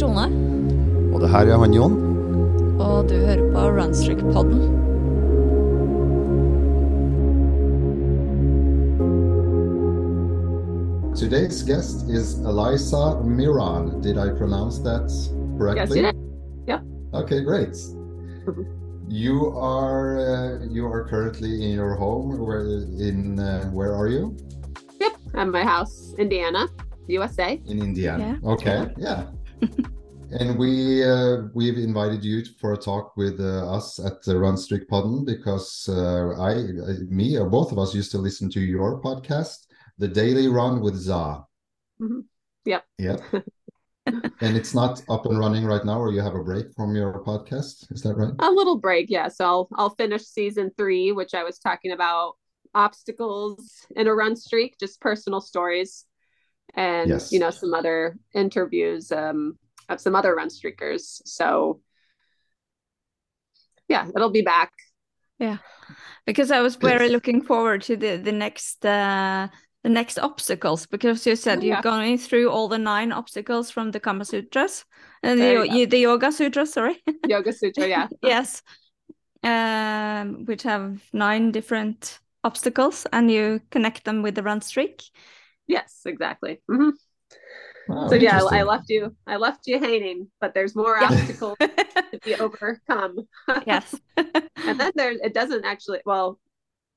Tone. Og det her er han Jon. Og du hører på Runstreak-podden. Today's guest is Eliza Miron. Did I pronounce that correctly? Yes, you did. Okay, great. You are uh, you are currently in your home. Where in uh, where are you? Yep. At my house, Indiana, USA. In Indiana. Yeah. Okay. Yeah. And we uh, we've invited you for a talk with uh, us at the Run Streak Podden because uh, I, I me or both of us used to listen to your podcast, The Daily Run with Za. Mhm. Yep. Yep. and it's not up and running right now, or you have a break from your podcast. Is that right? A little break, yeah. So I'll I'll finish season three, which I was talking about obstacles in a run streak, just personal stories, and Yes. you know some other interviews um, of some other run streakers. So yeah, it'll be back. Yeah, because I was very looking forward to the the next uh, the next obstacles because you said Oh, you're yeah. going through all the nine obstacles from the Kama Sutras and the, you the Yoga Sutras. Sorry. Yoga Sutra, yeah. yes, um, which have nine different obstacles, and you connect them with the run streak. Yes, exactly. hmm Wow, so yeah, I, I left you. I left you hanging, but there's more Yeah. obstacles to be overcome. yes. and then there it doesn't actually well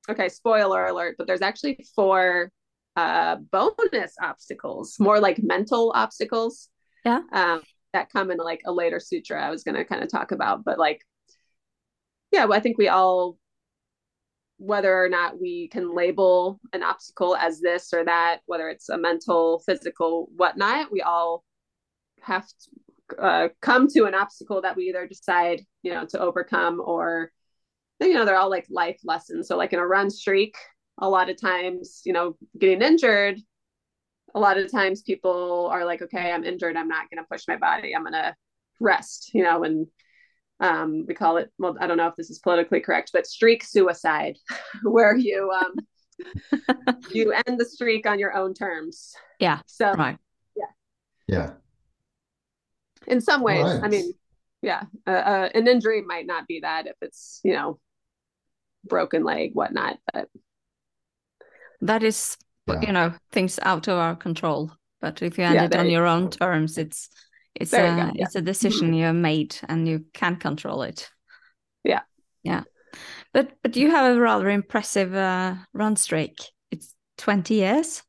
okay spoiler alert but there's actually four uh bonus obstacles more like mental obstacles Yeah. um that come in like a later sutra i was going to kind of talk about but like yeah well, i think we all whether or not we can label an obstacle as this or that whether it's a mental physical whatnot we all have to uh, come to an obstacle that we either decide you know to overcome or you know they're all like life lessons. So like in a run streak a lot of times you know getting injured a lot of times people are like okay i'm injured. I'm not going to push my body. I'm going to rest you know and um we call it well i don't know if this is politically correct but streak suicide where you um you end the streak on your own terms Yeah, so Right. Yeah. Yeah, in some ways i mean yeah uh, uh, an injury might not be that if it's you know broken leg whatnot but That is, Yeah. you know, things out of our control. But if you end Yeah, it on you your own terms, it's it's There a go, yeah. it's a decision you have made and you can't control it. Yeah. Yeah. But but you have a rather impressive uh, run streak. It's 20 years.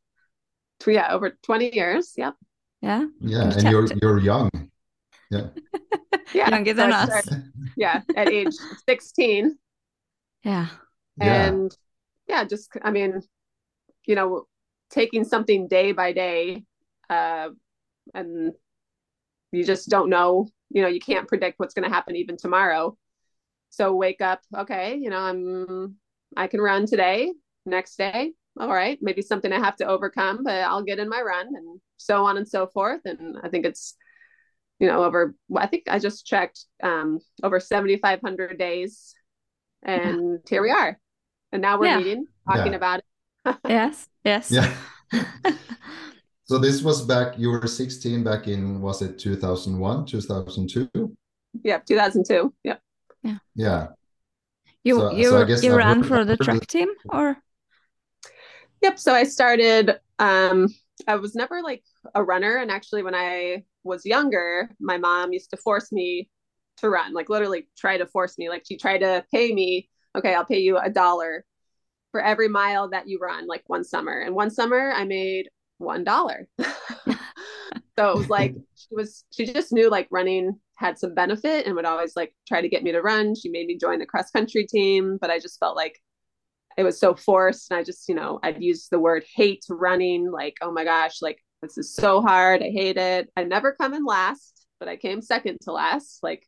tw- yeah over 20 years yep Yeah. Yeah. And And you're kept- you're young. yeah yeah. Younger than I us. started- yeah at age 16 Yeah. Yeah. and yeah just i mean you know taking something day by day uh and you just don't know you know you can't predict what's going to happen even tomorrow so wake up okay you know i'm i can run today next day all right maybe something i have to overcome but i'll get in my run and so on and so forth and i think it's you know over i think i just checked um over 7500 days and here we are and now we're Yeah. meeting talking Yeah. about it Yes. Yes. Yeah. So this was back, you were 16 back in, was it 2001, 2002? Yeah, 2002 Yeah. Yeah. You So- you so I guess you I've ran heard- for the track team or Yep. So I started, um, I was never like a runner. And actually, when I was younger, my mom used to force me to run, like literally try to force me. Like she tried to pay me, okay, I'll pay you a dollar for every mile that you run, like one summer. And one summer I made one dollar. so it was like she was, she just knew like running had some benefit and would always like try to get me to run. She made me join the cross country team, but I just felt like it was so forced and i just you know i'd use the word hate running like oh my gosh like this is so hard i hate it i never come in last but i came second to last like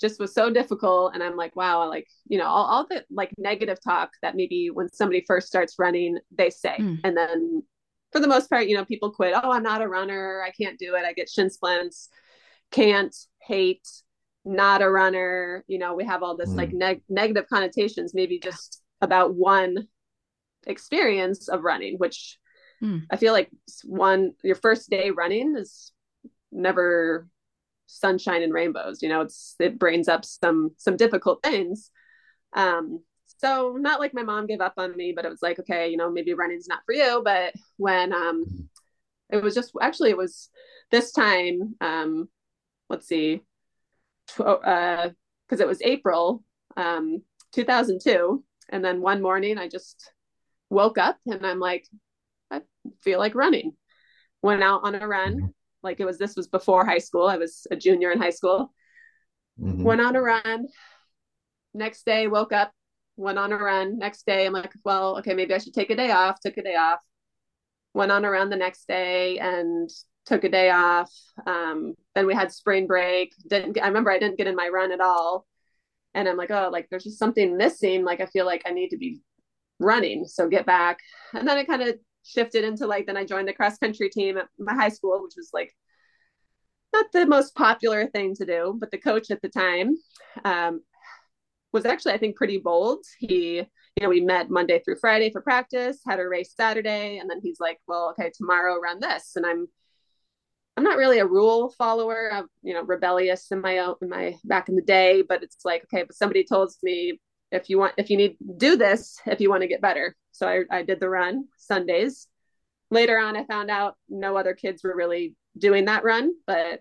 just was so difficult and i'm like wow like you know all, all the like negative talk that maybe when somebody first starts running they say Mm. and then for the most part you know people quit oh i'm not a runner i can't do it i get shin splints can't hate not a runner you know we have all this Mm. like neg- negative connotations maybe just about one experience of running which Mm. i feel like one your first day running is never sunshine and rainbows. You know, it's it brings up some some difficult things. Um, so not like my mom gave up on me, but it was like, okay, you know, maybe running's not for you. But when um it was just actually it was this time, um, let's see, tw- uh, because it was April, um, 2002. And then one morning I just woke up and I'm like, I feel like running. Went out on a run. Mm-hmm. Like it was, this was before high school. I was a junior in high school. Mm-hmm. Went on a run. Next day, woke up, went on a run. Next day, I'm like, well, okay, maybe I should take a day off. Took a day off. Went on a run the next day and took a day off. Um, then we had spring break. Didn't I remember I didn't get in my run at all. And I'm like, oh, like there's just something missing. Like I feel like I need to be running. So get back. And then it kind of shifted into like then I joined the cross country team at my high school, which was like not the most popular thing to do, but the coach at the time um, was actually I think pretty bold. He, you know, we met Monday through Friday for practice, had a race Saturday, and then he's like, "Well, okay, tomorrow run this," and I'm I'm not really a rule follower. I'm, you know, rebellious in my own, in my back in the day, but it's like, okay, but somebody told me if you want, if you need do this, if you want to get better. So I, I did the run Sundays. Later on, I found out no other kids were really doing that run, but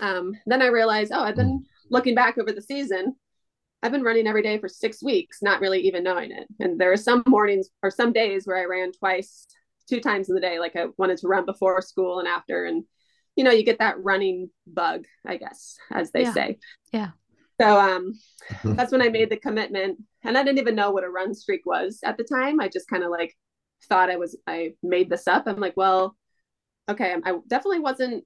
um, then I realized, oh, I've been looking back over the season. I've been running every day for six weeks, not really even knowing it. And there are some mornings or some days where I ran twice two times in the day. Like I wanted to run before school and after. And, you know, you get that running bug, I guess, as they yeah. say. Yeah. So um, that's when I made the commitment. And I didn't even know what a run streak was at the time. I just kind of like thought I was, I made this up. I'm like, well, okay, I definitely wasn't,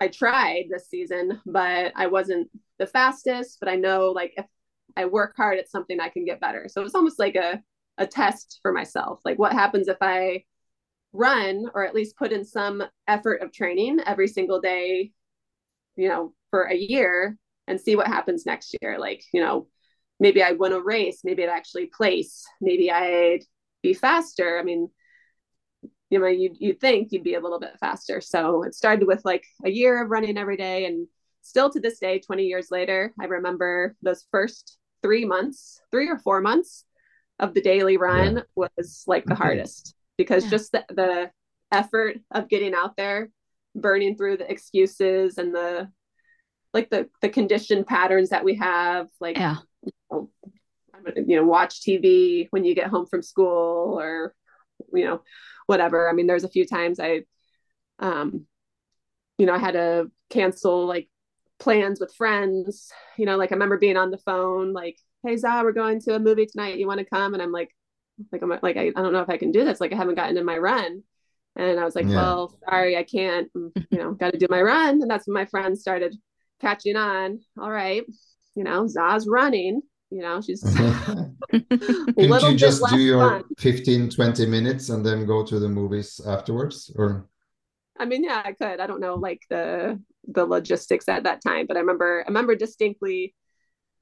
I tried this season, but I wasn't the fastest. But I know like if I work hard at something, I can get better. So it's almost like a, a test for myself. Like, what happens if I run or at least put in some effort of training every single day, you know, for a year and see what happens next year. Like, you know, maybe I win a race, maybe I'd actually place, maybe I'd be faster. I mean, you know, you'd, you'd think you'd be a little bit faster. So it started with like a year of running every day. And still to this day, 20 years later, I remember those first three months, three or four months of the daily run yeah. was like the hardest because yeah. just the, the effort of getting out there burning through the excuses and the like the the conditioned patterns that we have like yeah you know, you know watch tv when you get home from school or you know whatever i mean there's a few times i um you know i had to cancel like plans with friends you know like i remember being on the phone like hey za we're going to a movie tonight you want to come and i'm like like I'm like I, I don't know if I can do this. Like I haven't gotten in my run. And I was like, yeah. well, sorry, I can't, mm, you know, got to do my run. And that's when my friends started catching on. All right, you know, Za's running, you know, she's Couldn't you just do your fun. 15, 20 minutes and then go to the movies afterwards? Or I mean, yeah, I could. I don't know like the the logistics at that time, but I remember I remember distinctly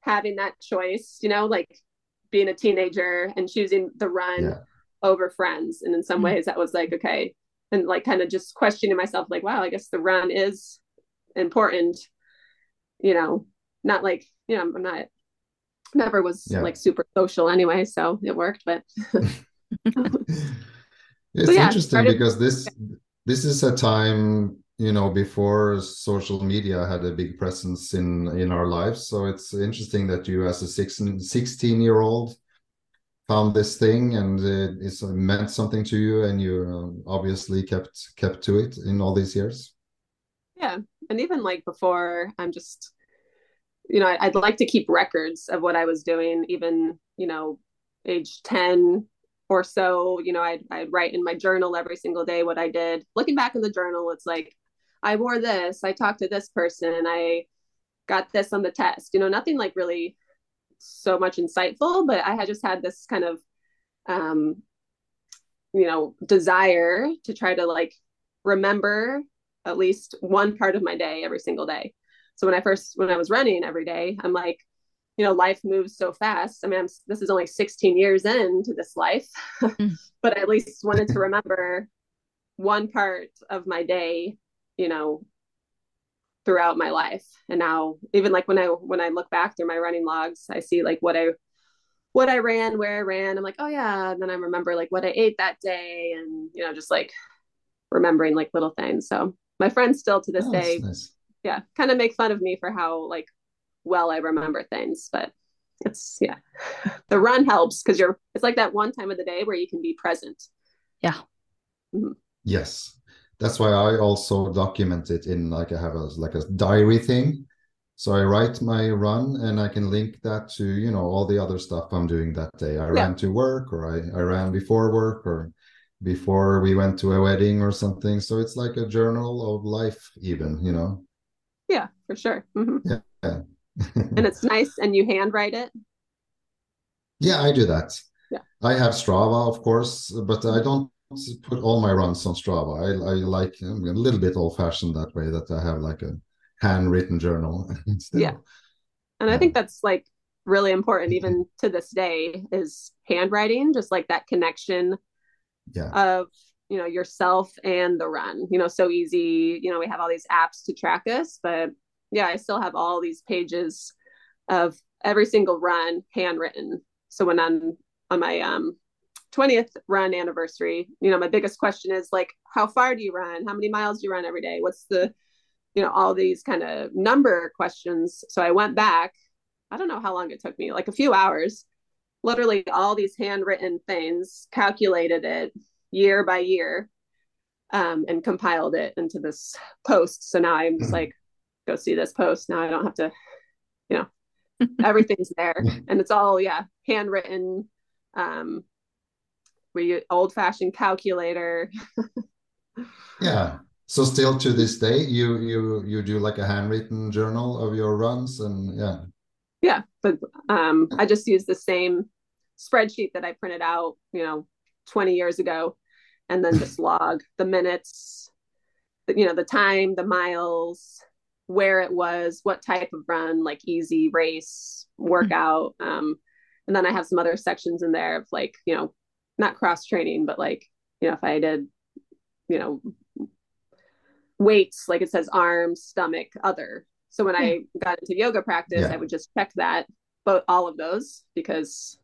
having that choice, you know, like being a teenager and choosing the run yeah. over friends. And in some mm-hmm. ways that was like, okay. And like kind of just questioning myself, like, wow, I guess the run is important, you know, not like, you know, I'm not never was yeah. like super social anyway, so it worked, but it's yeah, interesting started... because this this is a time you know before social media had a big presence in in our lives. So it's interesting that you as a 16, 16 year old found this thing and it, it's meant something to you and you um, obviously kept kept to it in all these years? Yeah. And even like before i'm just you know i'd like to keep records of what i was doing even you know age 10 or so. You know I'd, I'd write in my journal every single day what i did. Looking back in the journal it's like I wore this, I talked to this person, I got this on the test. You know, nothing like really so much insightful, but I had just had this kind of um you know, desire to try to like remember at least one part of my day every single day. So when I first when I was running every day, I'm like, you know, life moves so fast. I mean, I'm, this is only 16 years into this life, mm. but I at least wanted to remember one part of my day you know throughout my life. And now even like when I when I look back through my running logs, I see like what I what I ran, where I ran. I'm like, oh yeah. And then I remember like what I ate that day and you know, just like remembering like little things. So my friends still to this oh, day, nice. yeah, kind of make fun of me for how like well I remember things. But it's yeah. the run helps because you're it's like that one time of the day where you can be present. Yeah. Mm-hmm. Yes. That's why I also document it in like I have a like a diary thing so I write my run and I can link that to, you know, all the other stuff I'm doing that day. I yeah. ran to work or I, I ran before work or before we went to a wedding or something. So it's like a journal of life, even, you know? Yeah, for sure. Mm-hmm. Yeah. yeah. and it's nice and you handwrite it? Yeah, I do that. Yeah. I have Strava, of course, but I don't put all my runs on Strava. I, I like I'm a little bit old fashioned that way that I have like a handwritten journal. yeah. And. I think that's like really important even to this day is handwriting, just like that connection yeah. of you know yourself and the run. You know, so easy. You know, we have all these apps to track us, but yeah, I still have all these pages of every single run handwritten. So when I'm on my um 20th run anniversary, you know, my biggest question is like, how far do you run? How many miles do you run every day? What's the you know all these kind of number questions. So i went back. I don't know how long it took me like a few hours. Literally all these handwritten things calculated it year by year um, and compiled it into this post. So now i'm just mm-hmm. like go see this post. Now i don't have to you know everything's there. And it's all yeah handwritten um we old fashioned calculator. Yeah. So still to this day you you you do like a handwritten journal of your runs and yeah. Yeah but um i just use the same spreadsheet that i printed out you know 20 years ago and then just log the minutes you know the time the miles where it was what type of run like easy race workout um and then i have some other sections in there of like you know not cross training but like you know if i did you know weights, like it says arms, stomach, other. So when I hmm. got into yoga practice, yeah. I would just check that, but all of those because,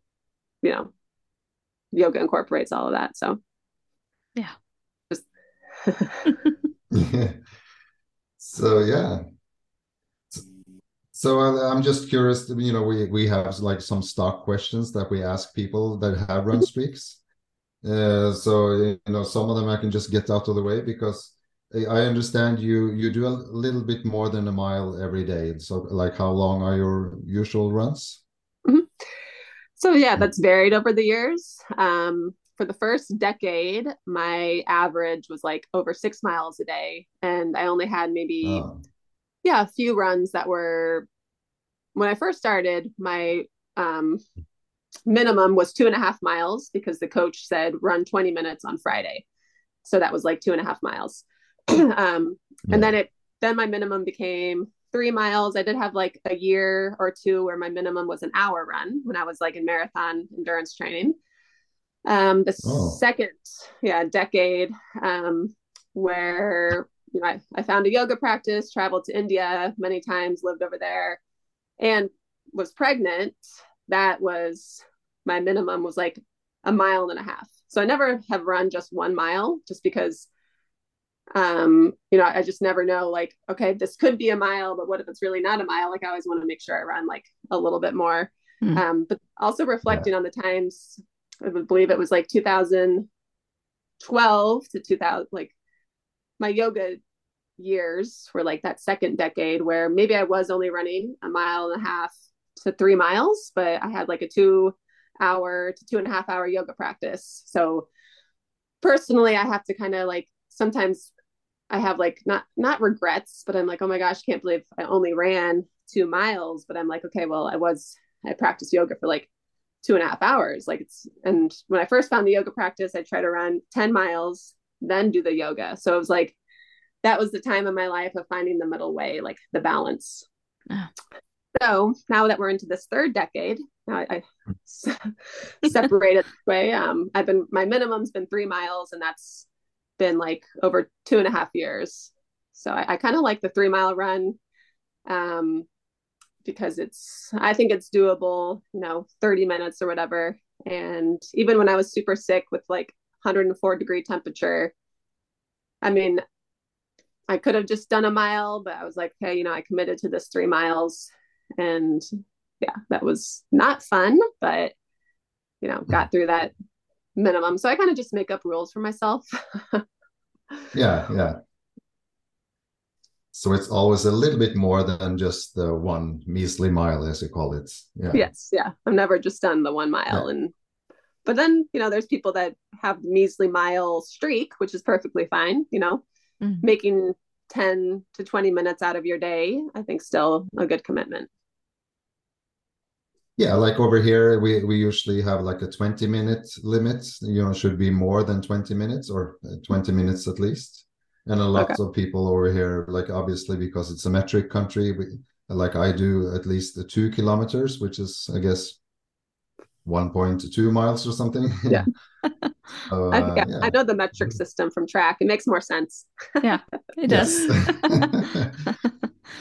you know, yoga incorporates all of that. So, yeah. Just... yeah. So, yeah. So I'm just curious. You know, we we have like some stock questions that we ask people that have run streaks. Uh, so you know, some of them I can just get out of the way because I understand you you do a little bit more than a mile every day. So like how long are your usual runs? Mm-hmm. So yeah, that's varied over the years. Um, for the first decade, my average was like over six miles a day, and I only had maybe oh. Yeah a few runs that were when I first started. My um, minimum was two and a half miles because the coach said run 20 minutes on Friday. So that was like two and a half miles. um, yeah. and then it then my minimum became three miles. I did have like a year or two where my minimum was an hour run when I was like in marathon endurance training. Um, the oh. second, yeah, decade, um, where you know, I, I found a yoga practice, traveled to India many times, lived over there, and was pregnant. That was my minimum was like a mile and a half. So I never have run just one mile just because um you know i just never know like okay this could be a mile but what if it's really not a mile like i always want to make sure i run like a little bit more mm. um but also reflecting yeah. on the times i would believe it was like 2012 to 2000 like my yoga years were like that second decade where maybe i was only running a mile and a half to three miles but i had like a two hour to two and a half hour yoga practice so personally i have to kind of like sometimes I have like not not regrets, but I'm like, oh my gosh, can't believe I only ran two miles. But I'm like, okay, well, I was I practiced yoga for like two and a half hours. Like it's and when I first found the yoga practice, I tried to run 10 miles, then do the yoga. So it was like that was the time in my life of finding the middle way, like the balance. So now that we're into this third decade, now I, I separated this way. Um, I've been my minimum's been three miles, and that's been like over two and a half years. So I, I kind of like the three mile run um, because it's, I think it's doable, you know, 30 minutes or whatever. And even when I was super sick with like 104 degree temperature, I mean, I could have just done a mile, but I was like, hey, you know, I committed to this three miles. And yeah, that was not fun, but, you know, got through that minimum. So I kind of just make up rules for myself. yeah, yeah. So it's always a little bit more than just the one measly mile, as you call it. Yeah. Yes, yeah. I've never just done the one mile, yeah. and but then you know, there's people that have the measly mile streak, which is perfectly fine. You know, mm-hmm. making ten to twenty minutes out of your day, I think, still a good commitment. Yeah, like over here, we we usually have like a twenty minute limit. You know, should be more than twenty minutes or twenty minutes at least and a lot okay. of people over here like obviously because it's a metric country we, like i do at least two kilometers which is i guess 1.2 miles or something. Yeah. Uh, I, yeah, yeah. I know the metric system from track. It makes more sense. Yeah it does.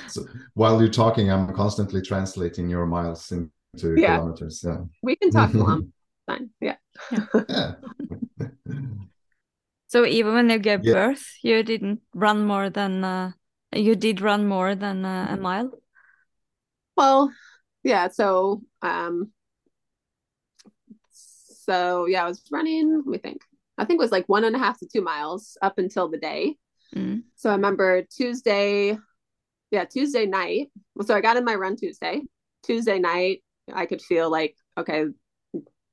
So while you're talking i'm constantly translating your miles into yeah. kilometers yeah. We can talk long fine. Yeah. Yeah. So even when you gave yeah. birth, you didn't run more than uh, you did run more than uh, a mile. Well, yeah. So, um, so yeah, I was running. Let me think. I think it was like one and a half to two miles up until the day. Mm. So I remember Tuesday, yeah, Tuesday night. So I got in my run Tuesday. Tuesday night, I could feel like okay,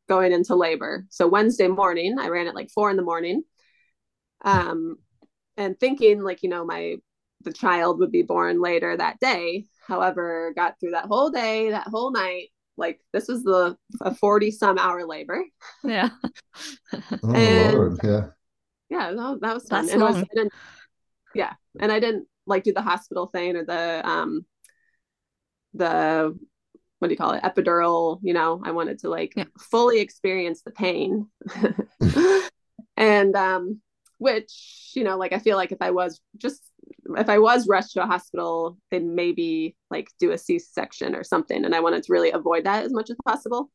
going into labor. So Wednesday morning, I ran at like four in the morning um, and thinking like you know my the child would be born later that day however got through that whole day that whole night like this was the a 40 some hour labor. Yeah. Oh, and, Lord. yeah. Yeah that, that was fun. And was, yeah and i didn't like do the hospital thing or the um the what do you call it? Epidural you know? I wanted to like yeah. fully experience the pain. And um which you know like i feel like if i was just if i was rushed to a hospital then maybe like do a c-section or something and i wanted to really avoid that as much as possible.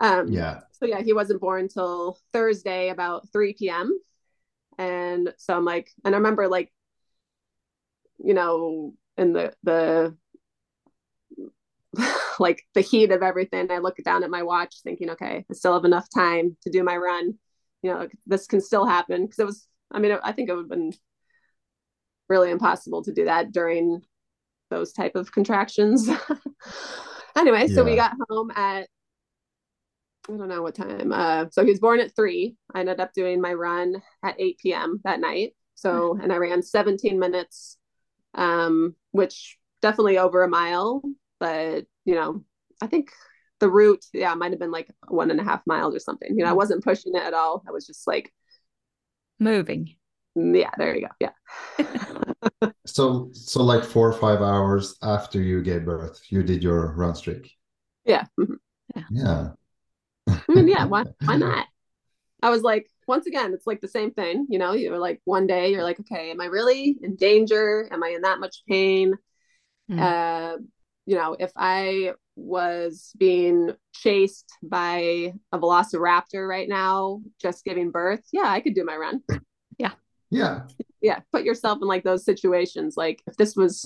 Um yeah. so yeah he wasn't born until thursday about 3 p.m and so i'm like and i remember like you know in the the like the heat of everything i look down at my watch thinking okay i still have enough time to do my run. You know this can still happen. Because it was i mean i think it would have been really impossible to do that during those type of contractions anyway yeah. so we got home at i don't know what time uh so he was born at three i ended up doing my run at 8 p.m that night so and i ran 17 minutes um which definitely over a mile but you know i think the route, yeah, might have been like one and a half miles or something. You know, I wasn't pushing it at all. I was just like moving. Yeah, there you go. Yeah. so, so like four or five hours after you gave birth, you did your run streak. Yeah. Mm-hmm. Yeah. Yeah. I mean, yeah. Why? Why not? I was like, once again, it's like the same thing. You know, you're like one day you're like, okay, am I really in danger? Am I in that much pain? Mm. Uh, you know, if I was being chased by a velociraptor right now, just giving birth, yeah, I could do my run. Yeah. Yeah. Yeah. Put yourself in like those situations. Like if this was,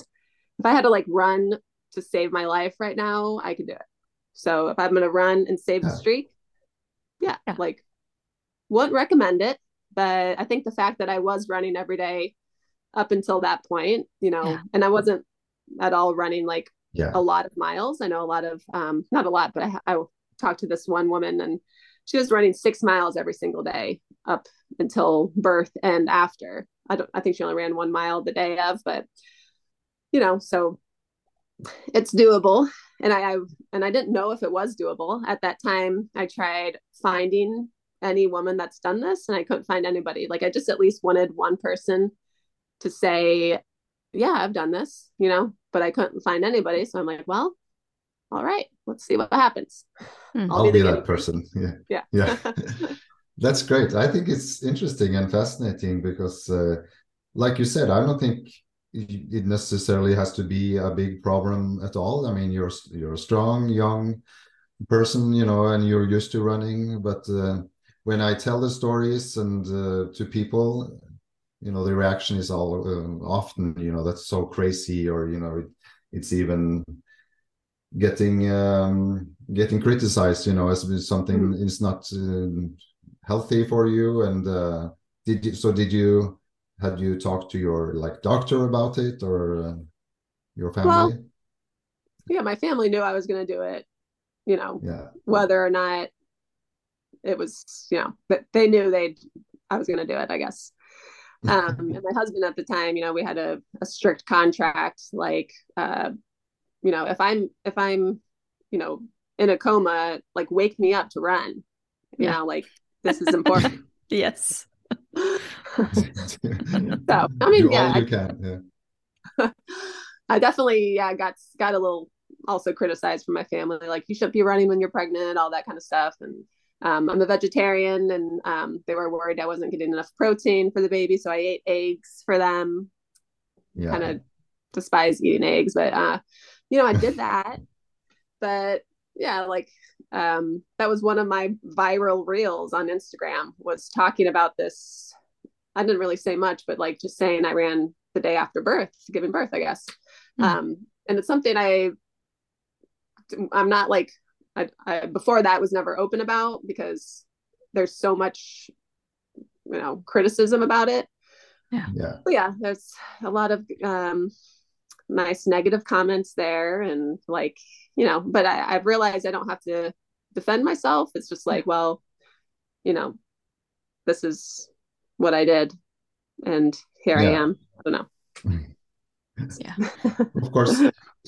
if I had to like run to save my life right now, I could do it. So if I'm going to run and save yeah. the streak, yeah, yeah, like wouldn't recommend it. But I think the fact that I was running every day up until that point, you know, yeah. and I wasn't at all running like yeah. a lot of miles. I know a lot of, um, not a lot, but I, I talked to this one woman and she was running six miles every single day up until birth and after. I don't, I think she only ran one mile the day of, but you know, so it's doable. And I, I and I didn't know if it was doable at that time. I tried finding any woman that's done this and I couldn't find anybody. Like I just at least wanted one person to say, yeah, I've done this, you know, but I couldn't find anybody. So I'm like, well, all right, let's see what happens. Hmm. I'll, I'll, be, be that person. Yeah. Yeah. Yeah. That's great. I think it's interesting and fascinating because, uh, like you said, I don't think it necessarily has to be a big problem at all. I mean, you're you're a strong young person, you know, and you're used to running. But uh, when I tell the stories and uh, to people, you know, the reaction is all uh, often, you know, that's so crazy, or you know, it, it's even getting um, getting criticized, you know, as something mm. is not uh, healthy for you. And uh, did you, so? Did you had you talked to your like doctor about it or uh, your family? Well, yeah, my family knew I was going to do it. You know, yeah. whether or not it was, you know, but they knew they'd I was going to do it. I guess. Um, and my husband at the time, you know, we had a, a strict contract. Like, uh, you know, if I'm if I'm, you know, in a coma, like wake me up to run. You yeah. know, like this is important. yes. so I mean, yeah, I, can, yeah. I definitely yeah got got a little also criticized from my family, like you shouldn't be running when you're pregnant, all that kind of stuff. And um, I'm a vegetarian, and um, they were worried I wasn't getting enough protein for the baby, so I ate eggs for them. Yeah. Kind of despise eating eggs, but uh, you know, I did that. but yeah, like um, that was one of my viral reels on Instagram was talking about this. I didn't really say much, but like just saying I ran the day after birth, giving birth, I guess. Mm-hmm. Um, and it's something I, I'm not like, I, I, before that was never open about because there's so much, you know, criticism about it. Yeah. Yeah. But yeah. There's a lot of, um, nice negative comments there and like you know but I, i've realized i don't have to defend myself. It's just like well you know this is what i did and here yeah. i am. I don't know. Yeah. Of course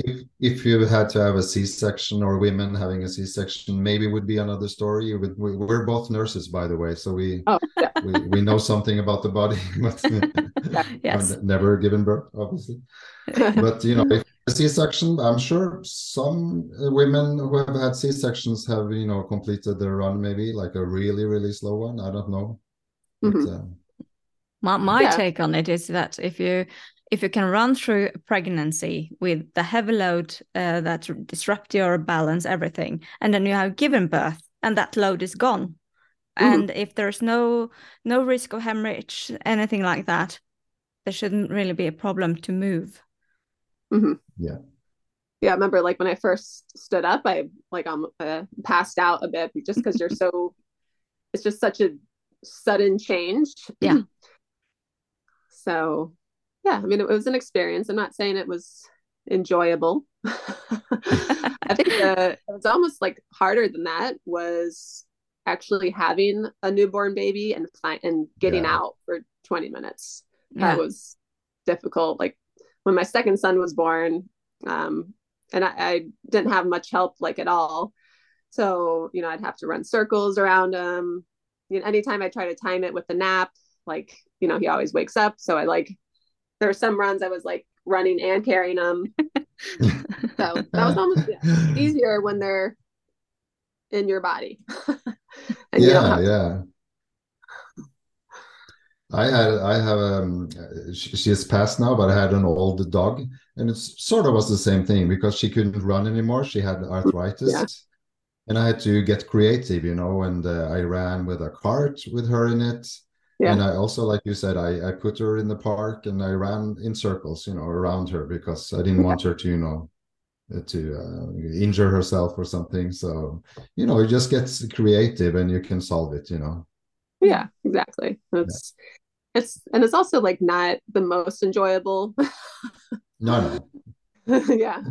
if, if you had to have a c-section or women having a c-section maybe would be another story we, we're both nurses by the way so we oh, yeah. we, we know something about the body but yes. never given birth obviously but you know if c-section i'm sure some women who have had c-sections have you know completed their run maybe like a really really slow one i don't know mm-hmm. but, uh, my, my yeah. take on it is that if you if you can run through a pregnancy with the heavy load uh, that disrupt your balance, everything, and then you have given birth and that load is gone, mm-hmm. and if there's no no risk of hemorrhage, anything like that, there shouldn't really be a problem to move. Mm-hmm. Yeah. Yeah, I remember like when I first stood up, I like I'm uh, passed out a bit just because you're so. It's just such a sudden change. Yeah. so yeah, I mean, it, was an experience. I'm not saying it was enjoyable. I think the, it was almost like harder than that was actually having a newborn baby and and getting yeah. out for 20 minutes. Yeah. That was difficult. Like when my second son was born, um, and I, I didn't have much help like at all. So, you know, I'd have to run circles around him. You know, anytime I try to time it with the nap, like, you know, he always wakes up. So I like there were some runs I was like running and carrying them. so that was almost yeah, easier when they're in your body. yeah, yeah. I had I have um she, she has passed now, but I had an old dog, and it sort of was the same thing because she couldn't run anymore. She had arthritis, yeah. and I had to get creative, you know. And uh, I ran with a cart with her in it, yeah. And I also, like you said, I, I put her in the park and I ran in circles, you know, around her because I didn't yeah. want her to, you know, uh, to uh, injure herself or something. So, you know, it just gets creative and you can solve it, you know. Yeah, exactly. It's yeah. it's and it's also like not the most enjoyable. no, no. yeah.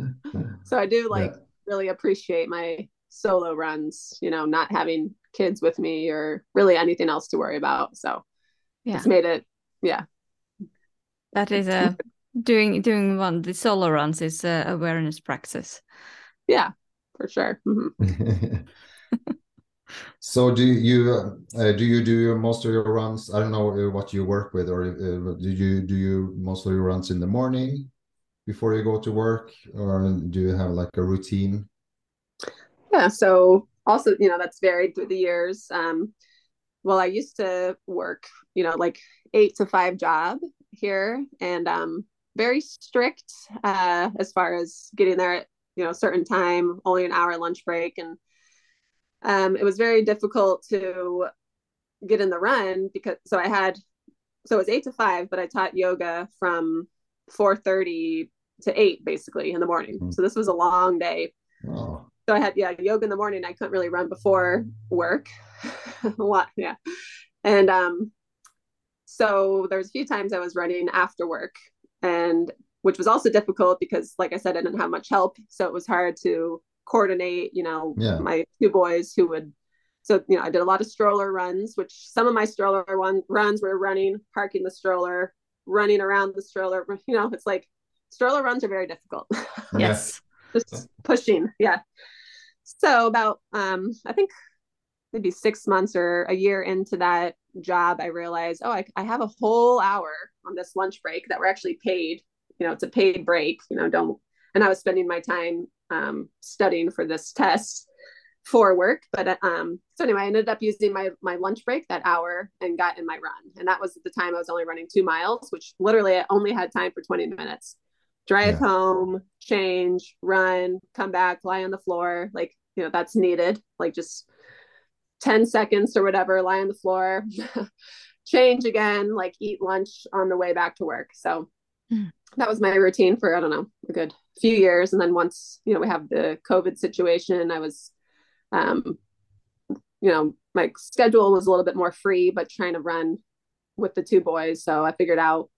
So I do like yeah. really appreciate my solo runs, you know, not having kids with me or really anything else to worry about. So yeah. it's made it yeah. That is a doing doing one the solo runs is a awareness practice. Yeah for sure. Mm-hmm. so do you uh, do you do your, most of your runs? I don't know uh, what you work with or uh, do you do you most of your runs in the morning before you go to work or do you have like a routine? Yeah so also you know that's varied through the years. Um well i used to work you know like eight to five job here and um very strict uh, as far as getting there at you know a certain time, only an hour lunch break, and um, it was very difficult to get in the run because so I had so it was eight to five, but I taught yoga from four thirty to eight basically in the morning. Mm-hmm. So this was a long day. So I had yeah yoga in the morning. I couldn't really run before work. a lot, yeah, and um, so there was a few times I was running after work, and which was also difficult because, like I said, I didn't have much help, so it was hard to coordinate. You know, yeah. my two boys who would. So you know, I did a lot of stroller runs, which some of my stroller one runs were running, parking the stroller, running around the stroller. You know, it's like stroller runs are very difficult. yes, just pushing. Yeah. So about um, I think maybe six months or a year into that job, I realized, oh, I, I have a whole hour on this lunch break that we're actually paid. You know, it's a paid break. You know, don't. And I was spending my time um, studying for this test for work. But um, so anyway, I ended up using my my lunch break that hour and got in my run. And that was at the time I was only running two miles, which literally I only had time for 20 minutes. Drive yeah. home, change, run, come back, lie on the floor. Like, you know, that's needed. Like just 10 seconds or whatever, lie on the floor, change again, like eat lunch on the way back to work. So mm. that was my routine for, I don't know, a good few years. And then once, you know, we have the COVID situation, I was, um, you know, my schedule was a little bit more free, but trying to run with the two boys. So I figured out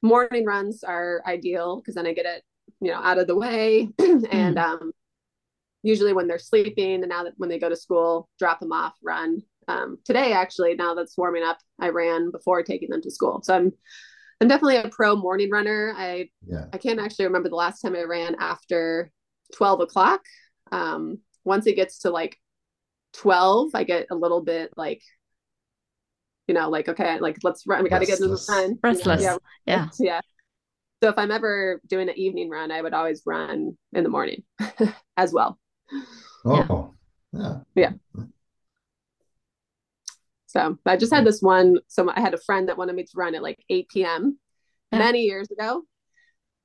morning runs are ideal because then I get it, you know, out of the way and, mm. um, usually when they're sleeping and now that when they go to school drop them off run. Um, today actually now that's warming up i ran before taking them to school. So i'm i'm definitely a pro morning runner. I yeah. i can't actually remember the last time i ran after 12 o'clock. Um, once it gets to like 12 i get a little bit like you know like okay like let's run. We got to get in the sun. Restless. Yeah. Yeah. Yeah. So if i'm ever doing an evening run i would always run in the morning as well Oh, yeah. Yeah. So I just had this one. So I had a friend that wanted me to run at like 8 p.m. Yeah. many years ago.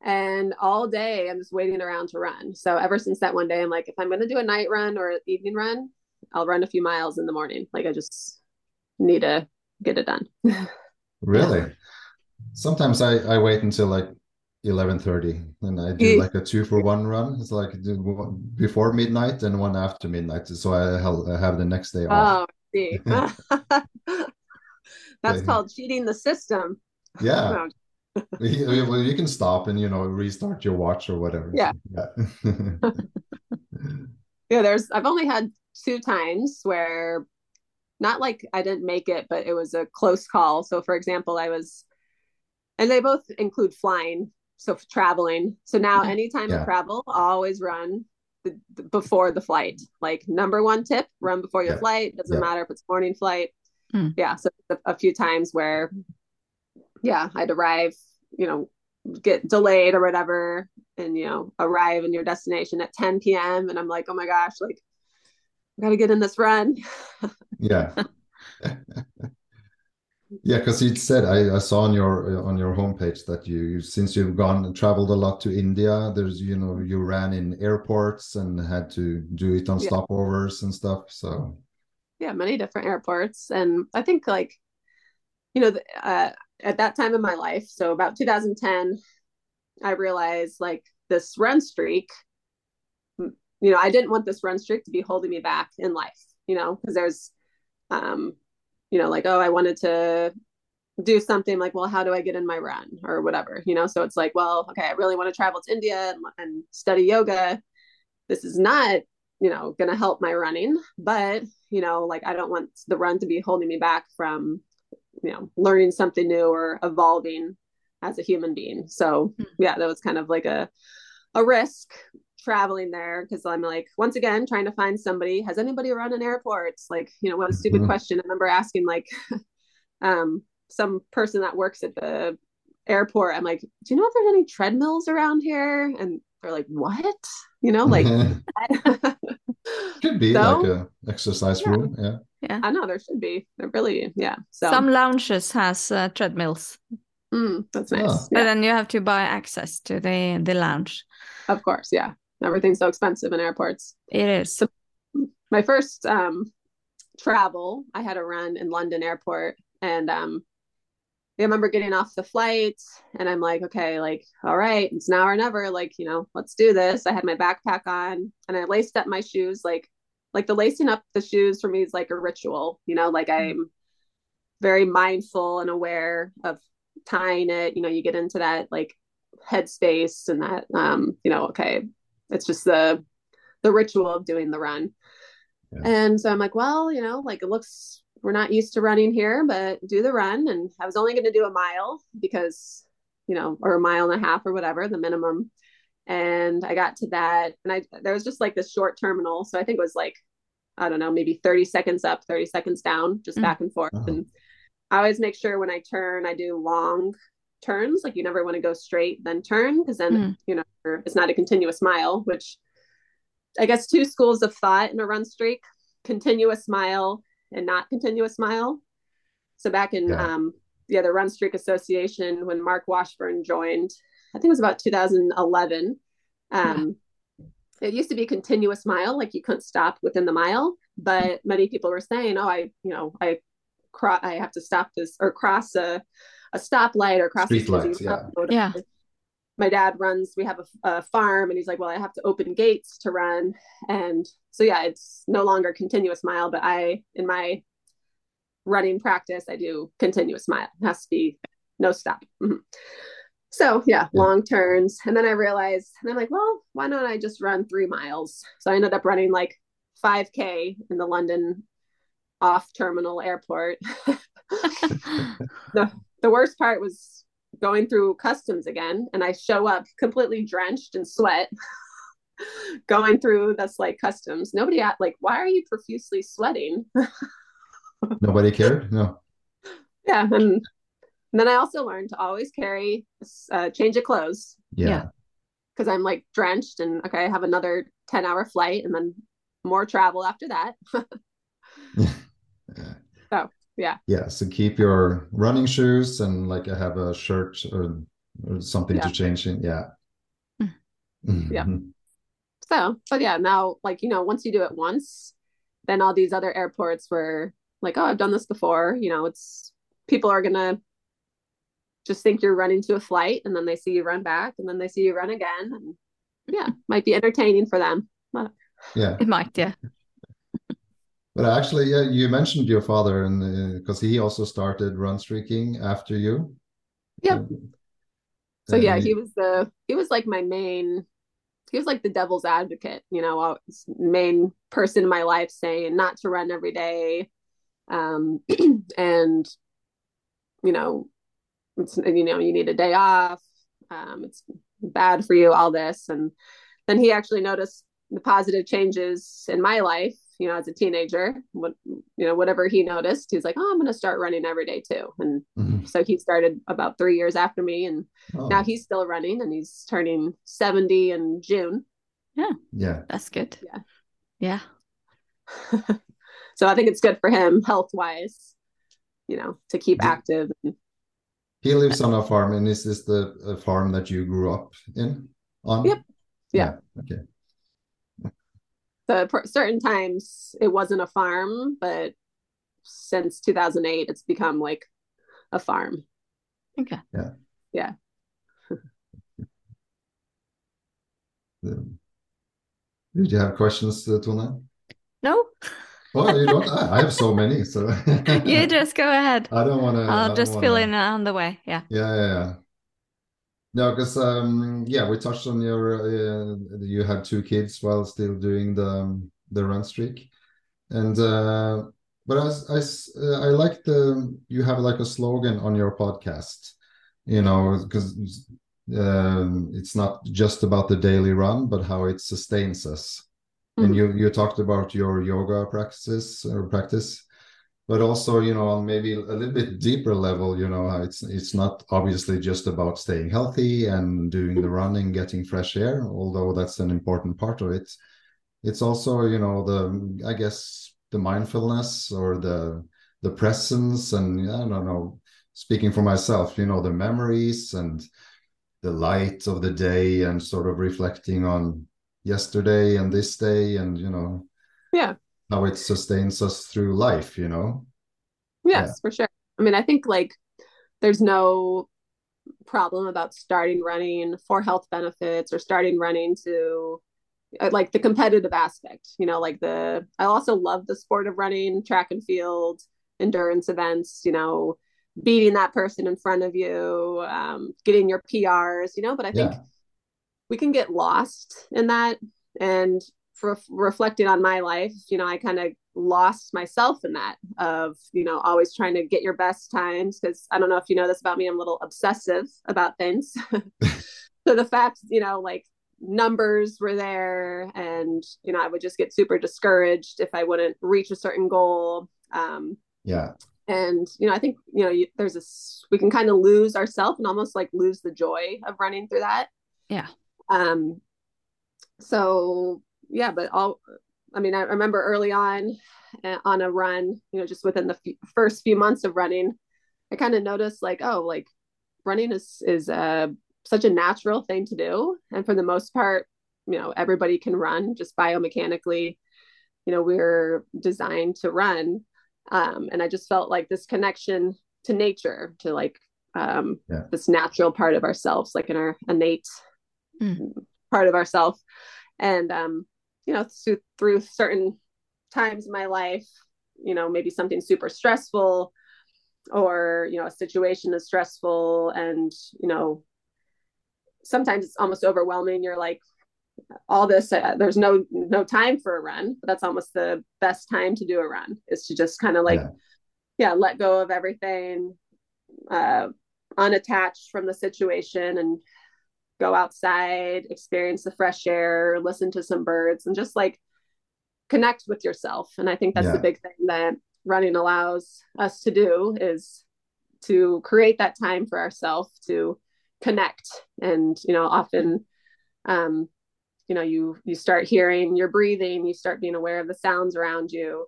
And all day I'm just waiting around to run. So ever since that one day, I'm like, if I'm going to do a night run or an evening run, I'll run a few miles in the morning. Like I just need to get it done. really? Sometimes I, I wait until like eleven thirty, and I do like a two for one run. It's like before midnight and one after midnight, so I have the next day off. Oh, see, that's called cheating the system. Yeah. well, you can stop and you know restart your watch or whatever. Yeah. Yeah. yeah. There's. I've only had two times where, not like I didn't make it, but it was a close call. So, for example, I was and they both include flying so traveling. So now anytime yeah. I travel, I always run the, the, before the flight. Like number one tip, run before your yeah. flight. Doesn't yeah. matter if it's morning flight. Mm. Yeah. So a, a, few times where, yeah, I'd arrive, you know, get delayed or whatever, and you know, arrive in your destination at 10 p.m. And I'm like, oh my gosh, like I gotta get in this run. yeah. Yeah, because you said I, I, saw on your on your homepage that you since you've gone and traveled a lot to India, there's you know you ran in airports and had to do it on yeah. stopovers and stuff. So yeah, many different airports, and I think like you know uh, at that time in my life, so about 2010, I realized like this run streak. You know, I didn't want this run streak to be holding me back in life. You know, because there's um you know, like, oh, I wanted to do something like, well, how do I get in my run or whatever, you know? So it's like, well, okay, I really want to travel to India and, and study yoga. This is not, you know, going to help my running, but, you know, like I don't want the run to be holding me back from, you know, learning something new or evolving as a human being. So hmm. yeah, that was kind of like a, a risk traveling there because I'm like, once again, trying to find somebody. Has anybody run an airport? It's like, you know, what a stupid mm-hmm. question. I remember asking like um, some person that works at the airport. I'm like, do you know if there's any treadmills around here? And they're like, what? You know, like could be so, like a exercise yeah. room. Yeah. Yeah. I know there should be. There really, yeah. So some lounges has uh, treadmills. Mm, that's nice. Oh. But then you have to buy access to the the lounge. Of course, yeah. Everything's so expensive in airports. It is. So my first um, travel, I had a run in London airport, and um, I remember getting off the flight, and I'm like, okay, like, all right, it's now or never. Like, you know, let's do this. I had my backpack on, and I laced up my shoes. Like, like the lacing up the shoes for me is like a ritual. You know, like mm-hmm. I'm very mindful and aware of tying it you know you get into that like headspace and that um you know okay it's just the the ritual of doing the run yeah. and so i'm like well you know like it looks we're not used to running here but do the run and i was only going to do a mile because you know or a mile and a half or whatever the minimum and i got to that and i there was just like this short terminal so i think it was like i don't know maybe 30 seconds up 30 seconds down just mm. back and forth uh-huh. and I always make sure when I turn, I do long turns. Like you never want to go straight, then turn, because then, mm. you know, it's not a continuous mile, which I guess two schools of thought in a run streak continuous mile and not continuous mile. So back in, yeah. um, yeah, the Run Streak Association, when Mark Washburn joined, I think it was about 2011. Um, yeah. It used to be continuous mile, like you couldn't stop within the mile. But many people were saying, "Oh, I, you know, I cross I have to stop this or cross a a stoplight or cross Street lights, yeah. yeah. My dad runs, we have a, a, farm and he's like, well, I have to open gates to run. And so, yeah, it's no longer continuous mile, but I, in my running practice, I do continuous mile. It has to be no stop. Mm-hmm. So yeah, yeah, long turns. And then I realized, and I'm like, well, why don't I just run three miles? So I ended up running like 5K in the London off terminal airport. the, the worst part was going through customs again and I show up completely drenched in sweat going through that's like customs. Nobody at like, why are you profusely sweating? Nobody cared? No. Yeah. And, and, then I also learned to always carry a uh, change of clothes. Yeah. Because I'm like drenched and okay, I have another 10 hour flight and then more travel after that. So yeah. Yeah. So keep your running shoes and like I have a shirt or, or something yeah. to change in. Yeah. Mm-hmm. yeah. Mm-hmm. So, but yeah, now like, you know, once you do it once, then all these other airports were like, oh, I've done this before. You know, it's people are going to just think you're running to a flight and then they see you run back and then they see you run again. And yeah, might be entertaining for them. But... Yeah. It might. Yeah. But actually, yeah, you mentioned your father, and because uh, he also started run streaking after you. Yeah. so yeah, he was the he was like my main. He was like the devil's advocate, you know, main person in my life saying not to run every day, um, and you know, it's you know you need a day off. Um, it's bad for you, all this, and then he actually noticed the positive changes in my life you know, as a teenager, what, you know, whatever he noticed, he's like, oh, I'm going to start running every day too. And mm-hmm. so he started about three years after me. And oh. now he's still running and he's turning 70 in June. Yeah. Yeah. That's good. Yeah. Yeah. so I think it's good for him health wise, you know, to keep active. And, he lives on a farm. And is this the farm that you grew up in? On? Yep. Yeah. yeah. Okay the certain times it wasn't a farm, but since 2008, it's become like a farm. Okay. Yeah. Yeah. Did you have questions, uh, Tone? No. well, you don't. I, have so many. So you just go ahead. I don't want to. I'll just wanna... fill in on the way. Yeah. Yeah, yeah, yeah. No, because um, yeah, we touched on your uh, you had two kids while still doing the um, the run streak, and uh, but as I uh, I like the you have like a slogan on your podcast, you know, because um, it's not just about the daily run, but how it sustains us. Mm-hmm. And you you talked about your yoga practices or practice but also you know on maybe a little bit deeper level you know it's it's not obviously just about staying healthy and doing the running getting fresh air although that's an important part of it. It's also you know the i guess the mindfulness or the the presence and i don't know speaking for myself you know the memories and the light of the day and sort of reflecting on yesterday and this day and you know. Yeah how it sustains us through life you know yes yeah. for sure i mean i think like there's no problem about starting running for health benefits or starting running to uh, like the competitive aspect you know like the i also love the sport of running track and field endurance events you know beating that person in front of you um, getting your prs you know but i think yeah. we can get lost in that and for reflecting on my life you know i kind of lost myself in that of you know always trying to get your best times because i don't know if you know this about me i'm a little obsessive about things. So the fact you know like numbers were there and you know i would just get super discouraged if i wouldn't reach a certain goal um yeah. and you know i think you know you, there's a we can kind of lose ourselves and almost like lose the joy of running through that. Yeah. Um so yeah but all I mean, I remember early on uh, on a run, you know, just within the f- first few months of running, I kind of noticed like, oh, like running is is uh, such a natural thing to do, and for the most part, you know, everybody can run just biomechanically. You know, we're designed to run, um, and I just felt like this connection to nature, to like um, yeah. this natural part of ourselves, like in our innate mm. part of ourselves, and um, you know through, through certain times in my life you know maybe something super stressful or you know a situation is stressful and you know sometimes it's almost overwhelming you're like all this uh, there's no no time for a run but that's almost the best time to do a run is to just kind of like yeah. yeah. let go of everything uh unattached from the situation and go outside, experience the fresh air, listen to some birds, and just like connect with yourself. And I think that's yeah. the big thing that running allows us to do is to create that time for ourselves to connect. And, you know, often, um, you know, you you start hearing your breathing, you start being aware of the sounds around you,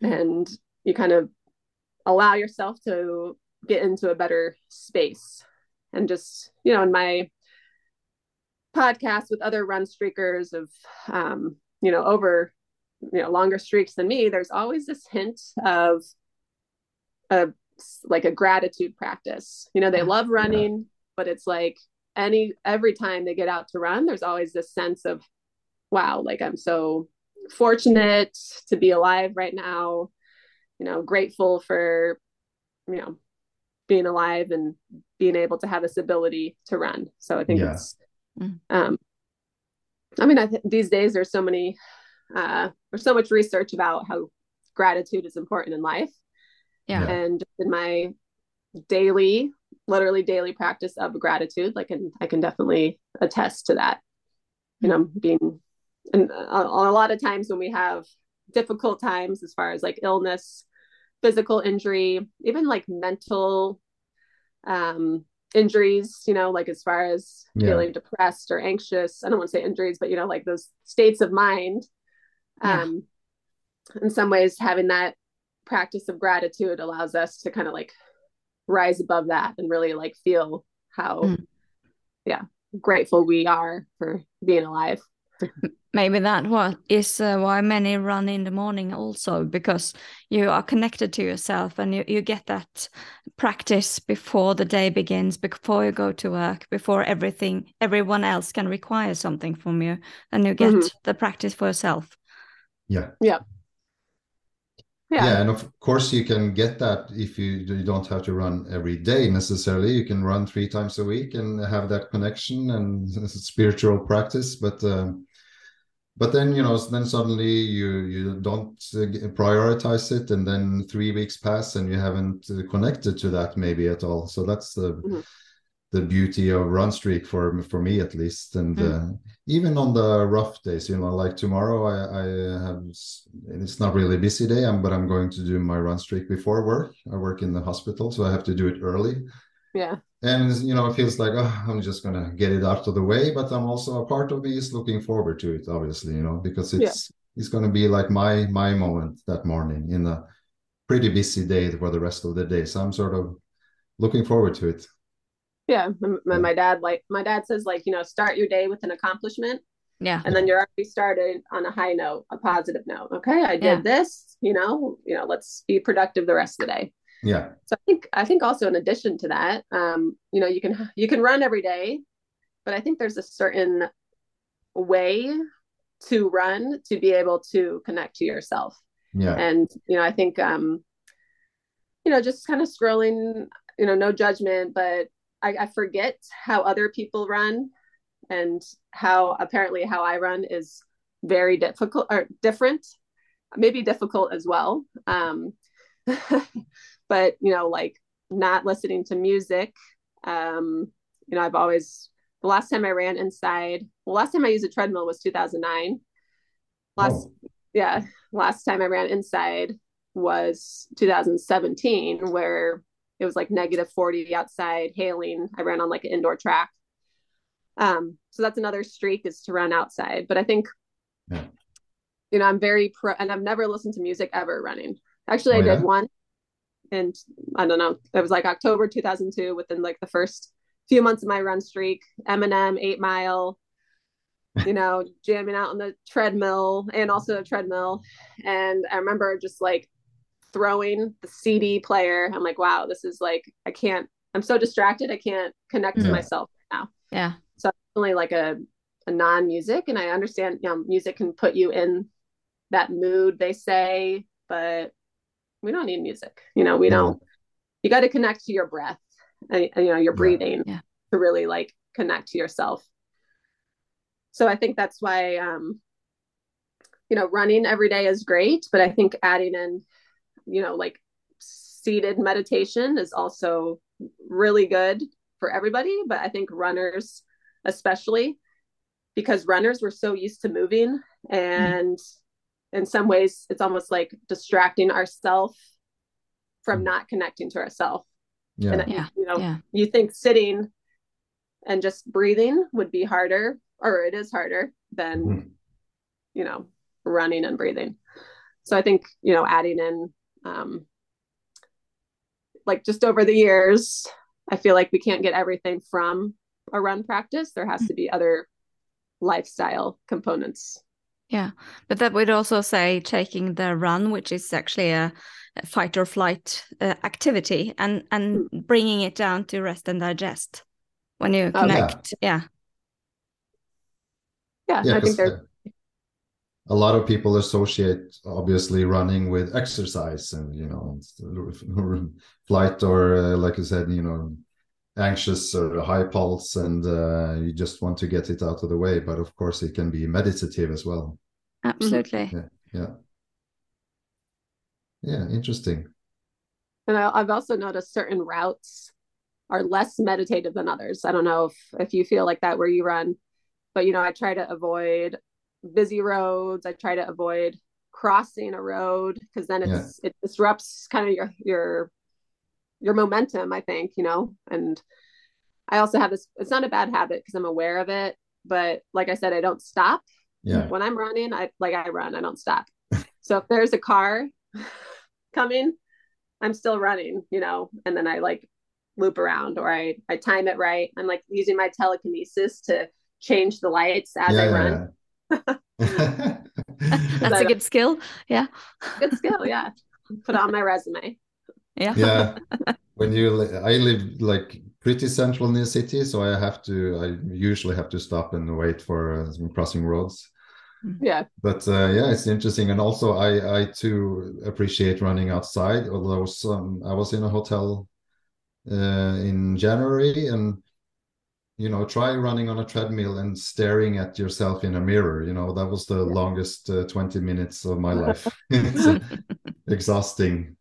and you kind of allow yourself to get into a better space and just you know in my podcasts with other run streakers of um, you know over you know longer streaks than me there's always this hint of a like a gratitude practice you know they love running yeah. but it's like any every time they get out to run there's always this sense of wow like i'm so fortunate to be alive right now you know grateful for you know being alive and being able to have this ability to run so i think yeah. it's Mm. Um, I mean, I th- these days there's so many, uh, there's so much research about how gratitude is important in life. Yeah. And in my daily, literally daily practice of gratitude, like, and I can definitely attest to that. You know, being, and a, a lot of times when we have difficult times as far as like illness, physical injury, even like mental um injuries, you know, like as far as yeah. feeling depressed or anxious. I don't want to say injuries, but you know, like those states of mind. Yeah. Um, in some ways, having that practice of gratitude allows us to kind of like rise above that and really like feel how, mm. yeah, grateful we are for being alive. maybe that what is uh, why many run in the morning also because you are connected to yourself and you, you get that practice before the day begins before you go to work before everything everyone else can require something from you and you get mm-hmm. the practice for yourself yeah yeah yeah. yeah and of course you can get that if you, you don't have to run every day necessarily you can run three times a week and have that connection and spiritual practice but um, but then you know then suddenly you you don't uh, prioritize it and then three weeks pass and you haven't uh, connected to that maybe at all so that's the mm-hmm. the beauty of run streak for for me at least and mm-hmm. uh, even on the rough days you know like tomorrow i i have it's not really a busy day but i'm going to do my run streak before work i work in the hospital so i have to do it early yeah and you know it feels like oh i'm just gonna get it out of the way but i'm also a part of me is looking forward to it obviously you know because it's yeah. it's gonna be like my my moment that morning in a pretty busy day for the rest of the day. So I'm sort of looking forward to it. Yeah, my, my dad like my dad says like you know start your day with an accomplishment. Yeah, and then you're already started on a high note, a positive note. Okay, I did yeah. this. You know, you know, let's be productive the rest of the day. Yeah. So I think I think also in addition to that, um, you know, you can you can run every day, but I think there's a certain way to run to be able to connect to yourself. Yeah. And you know, I think um, you know, just kind of scrolling, you know, no judgment, but I, I forget how other people run and how apparently how I run is very difficult or different, maybe difficult as well. Um, but you know, like not listening to music. Um, you know, I've always the last time I ran inside, well, last time I used a treadmill was 2009. Last, oh. yeah, last time I ran inside was 2017, where it was like negative 40 outside, hailing. I ran on like an indoor track. Um, so that's another streak is to run outside. But I think, yeah. you know, I'm very pro, and I've never listened to music ever running. Actually, oh, I did yeah? one, and I don't know, it was like October 2002, within like the first few months of my run streak. Eminem, Eight Mile, you know, jamming out on the treadmill and also a treadmill. And I remember just like throwing the CD player. I'm like, wow, this is like, I can't, I'm so distracted. I can't connect yeah. to myself now. Yeah. So only like a, a non music. And I understand, you know, music can put you in that mood, they say, but we don't need music. You know, we yeah. don't, you got to connect to your breath and, and you know, your breathing yeah. to really like connect to yourself. So I think that's why, um, you know, running every day is great, but I think adding in you know, like seated meditation is also really good for everybody, but I think runners, especially because runners were so used to moving and mm. In some ways it's almost like distracting ourselves from mm. not connecting to ourselves. Yeah. And yeah. you know, yeah. you think sitting and just breathing would be harder or it is harder than mm. you know, running and breathing. So I think, you know, adding in um, like just over the years, I feel like we can't get everything from a run practice. There has to be other lifestyle components. Yeah, but that would also say taking the run, which is actually a, a fight or flight uh, activity, and and mm. bringing it down to rest and digest when you connect. Oh, yeah. yeah. Yeah, I think there's a lot of people associate obviously running with exercise and you know flight or uh, like I said you know anxious or high pulse and uh, you just want to get it out of the way. But of course it can be meditative as well. Absolutely. Yeah yeah. Yeah interesting. And i've also noticed certain routes are less meditative than others. I don't know if if you feel like that where you run but you know i try to avoid busy roads. I try to avoid crossing a road because then it's yeah. it disrupts kind of your your your momentum, I think, you know. And I also have this it's not a bad habit because I'm aware of it, but like I said, I don't stop. Yeah. When I'm running, I like I run, I don't stop. so if there's a car coming, I'm still running, you know, and then I like loop around or I I time it right. I'm like using my telekinesis to change the lights as yeah, I run. Yeah, That's a good skill. Yeah. Good skill. Yeah. Put on my resume. Yeah. Yeah. When you, I live like pretty central in the city, so I have to, I usually have to stop and wait for uh, crossing roads. Mm-hmm. Yeah. But uh, yeah, it's interesting. And also, I, I too appreciate running outside, although some, I was in a hotel uh, in January and you know try running on a treadmill and staring at yourself in a mirror you know that was the yeah. longest uh, 20 minutes of my life it's uh, exhausting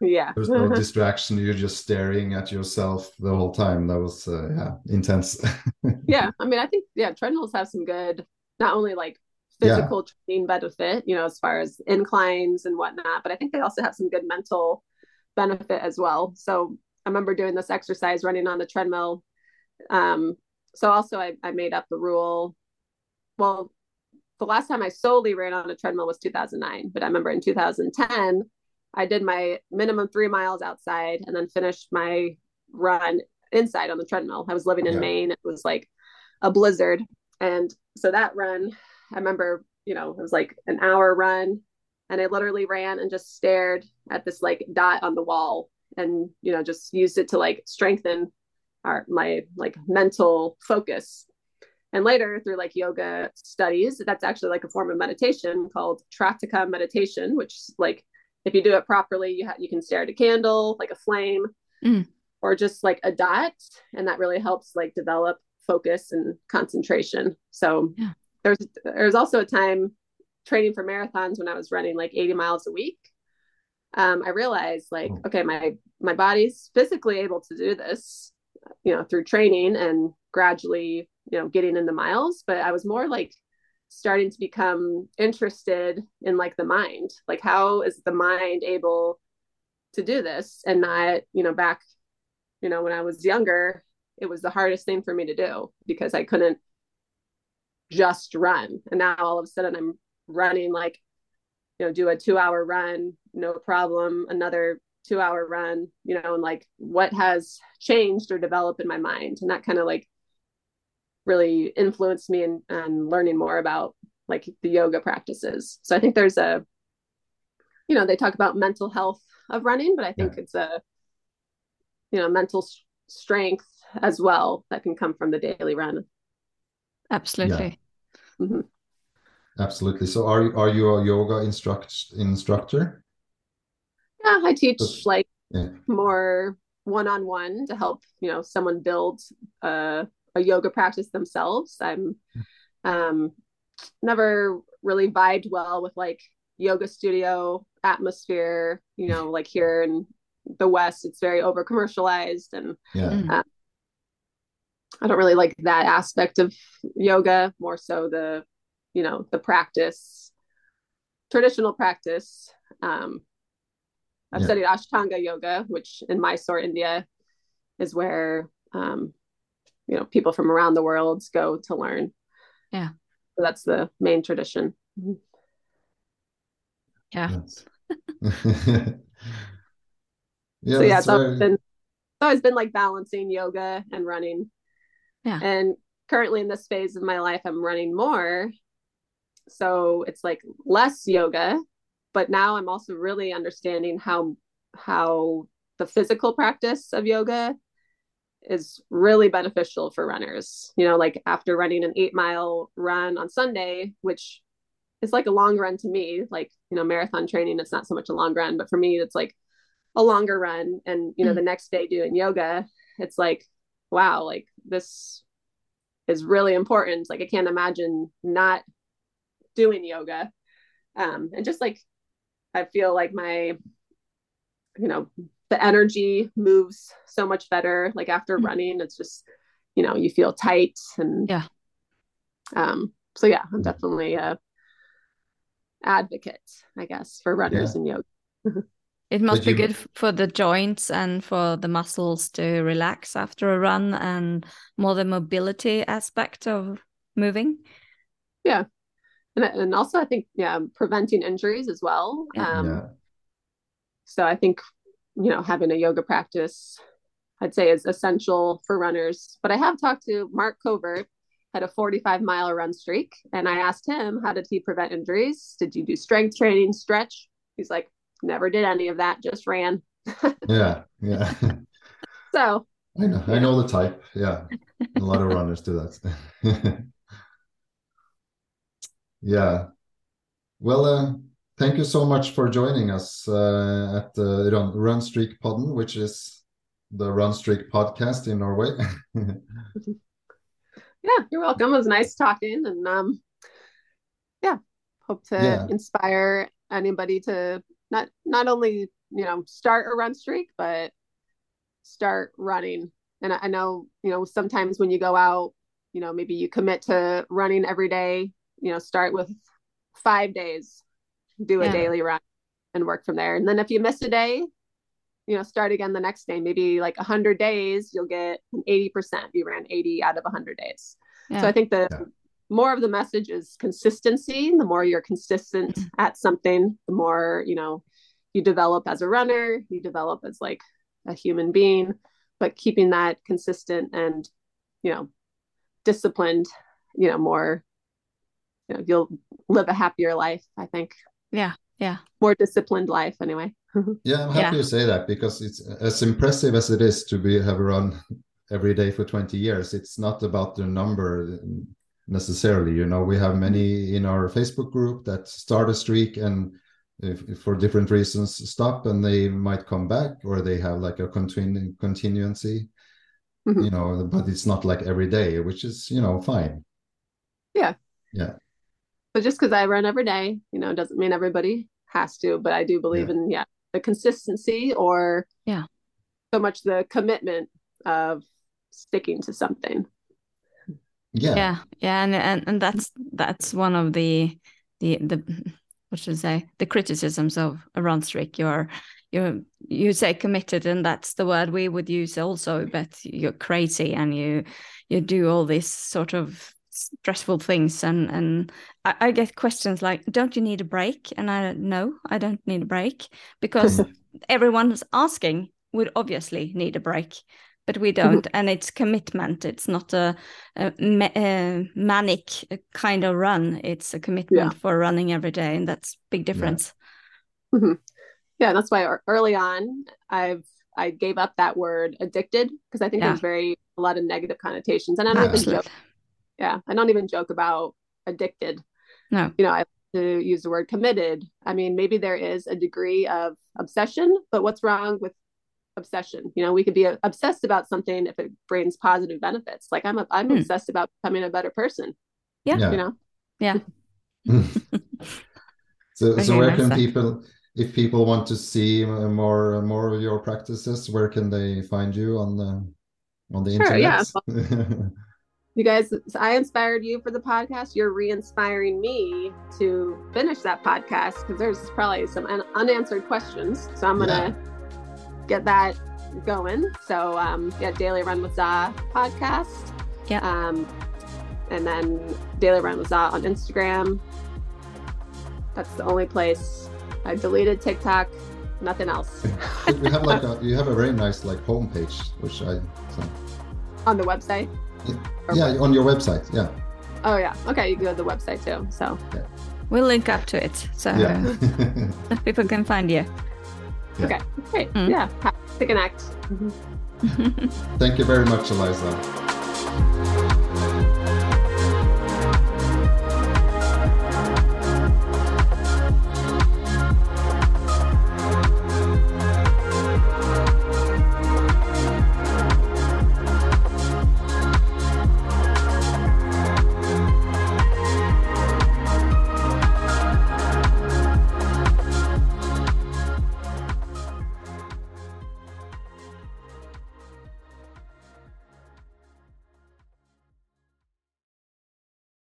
yeah. There's no distraction. You're just staring at yourself the whole time. That was uh, yeah intense. Yeah. I mean i think yeah treadmills have some good not only like physical yeah. training benefit you know as far as inclines and whatnot but i think they also have some good mental benefit as well. So i remember doing this exercise running on the treadmill um, so also I, I made up the rule. Well, the last time I solely ran on a treadmill was 2009, but I remember in 2010, I did my minimum three miles outside and then finished my run inside on the treadmill. I was living in yeah. Maine. It was like a blizzard. And so that run, I remember, you know, it was like an hour run and I literally ran and just stared at this like dot on the wall and, you know, just used it to like strengthen our, my like mental focus. And later through like yoga studies, that's actually like a form of meditation called Trataka meditation, which like if you do it properly, you ha- you can stare at a candle, like a flame, mm. or just like a dot, and that really helps like develop focus and concentration. So yeah. there's there's also a time training for marathons when I was running like 80 miles a week. Um, I realized like, oh. okay, my my body's physically able to do this, you know, through training and gradually, you know, getting in the miles. But I was more like starting to become interested in like the mind. Like how is the mind able to do this and not you know back you know when i was younger it was the hardest thing for me to do because i couldn't just run. And now all of a sudden i'm running like you know do a two hour run no problem another two hour run you know and like what has changed or developed in my mind? And that kind of like really influenced me in, in learning more about like the yoga practices. So I think there's a, you know, they talk about mental health of running, but I think yeah. it's a, you know, mental s- strength as well that can come from the daily run. Absolutely. Yeah. Mm-hmm. Absolutely. So are you are you a yoga instruct instructor? Yeah, I teach like yeah. more one on one to help you know someone build a a yoga practice themselves. I'm um, never really vibed well with like yoga studio atmosphere, you know, like here in the West, it's very over commercialized and yeah. Mm. Uh, I don't really like that aspect of yoga, more so the, you know, the practice, traditional practice. Um, I've yeah. studied Ashtanga yoga, which in Mysore, India, is where um, you know people from around the world go to learn. Yeah. So that's the main tradition. Yeah. Yeah so yeah it's always, been, it's always been like balancing yoga and running. Yeah. And currently in this phase of my life i'm running more. So it's like less yoga but now i'm also really understanding how how the physical practice of yoga is really beneficial for runners. You know, like after running an eight mile run on Sunday, which is like a long run to me, like, you know, marathon training, it's not so much a long run, but for me, it's like a longer run. And, you know, mm. the next day doing yoga, it's like, wow, like this is really important. Like, I can't imagine not doing yoga. Um, and just like, I feel like my, you know, the energy moves so much better like after mm-hmm. running it's just you know you feel tight and yeah um so yeah i'm definitely a advocate i guess for runners yeah. and yoga it must be good for the joints and for the muscles to relax after a run and more the mobility aspect of moving yeah and, and also i think yeah preventing injuries as well yeah. um yeah. so i think you know, having a yoga practice, I'd say is essential for runners. But I have talked to Mark Covert, had a 45 mile run streak, and I asked him, how did he prevent injuries? Did you do strength training, stretch? He's like, never did any of that, just ran. yeah, yeah. so I know, I know the type. Yeah, a lot of runners do that. yeah. Well, uh, thank you so much for joining us uh, at the Run, Run Streak Podden, which is the Run Streak podcast in Norway. yeah, you're welcome. It was nice talking, and um, yeah, hope to yeah. inspire anybody to not not only you know start a run streak, but start running. And I, I know you know sometimes when you go out, you know maybe you commit to running every day. You know, start with five days do a yeah. daily run and work from there. And then if you miss a day, you know, start again the next day. Maybe like 100 days, you'll get an 80%. You ran 80 out of 100 days. Yeah. So I think the yeah. more of the message is consistency. The more you're consistent mm-hmm. at something, the more, you know, you develop as a runner, you develop as like a human being, but keeping that consistent and, you know, disciplined, you know, more, you know, you'll live a happier life, I think. Yeah. Yeah. More disciplined life anyway. yeah, I'm happy yeah. you say that because it's as impressive as it is to be have run every day for 20 years. It's not about the number necessarily. You know, we have many in our Facebook group that start a streak and if, if for different reasons stop and they might come back or they have like a continu- continuancy mm-hmm. you know but it's not like every day which is you know fine yeah yeah but just because i run every day you know doesn't mean everybody has to but i do believe yeah. in yeah the consistency or yeah so much the commitment of sticking to something yeah yeah yeah and and, and that's that's one of the the the what should I say the criticisms of a run streak. You're you you say committed, and that's the word we would use also. But you're crazy, and you you do all this sort of stressful things, and and I, I get questions like, "Don't you need a break?" And I no, I don't need a break because everyone's asking would obviously need a break but we don't and it's commitment it's not a, a, a, manic kind of run it's a commitment yeah. for running every day and that's big difference yeah. Mm-hmm. yeah that's why early on i've i gave up that word addicted because i think yeah. there's very a lot of negative connotations and i'm not even joke yeah i don't even joke about addicted no you know i to use the word committed i mean maybe there is a degree of obsession but what's wrong with obsession. You know, we could be obsessed about something if it brings positive benefits. Like I'm, a, I'm hmm. obsessed about becoming a better person. Yeah. You know. Yeah. so, so where can people, if people want to see more, more of your practices, where can they find you on the, on the sure, internet? Yeah. you guys, I inspired you for the podcast. You're re-inspiring me to finish that podcast because there's probably some un- unanswered questions. So I'm gonna. Yeah get that going. So um, yeah, Daily Run with Za podcast. Yeah. Um, and then Daily Run with Za on Instagram. That's the only place. I deleted TikTok. Nothing else. you have like a you have a very nice like homepage, which I so. on the website. Yeah, yeah on your website. Yeah. Oh yeah. Okay, you go to the website too. So. Yeah. We'll link up to it so yeah. people can find you. Yeah. Okay, great. Mm. Yeah, to connect. Thank you very much, Eliza.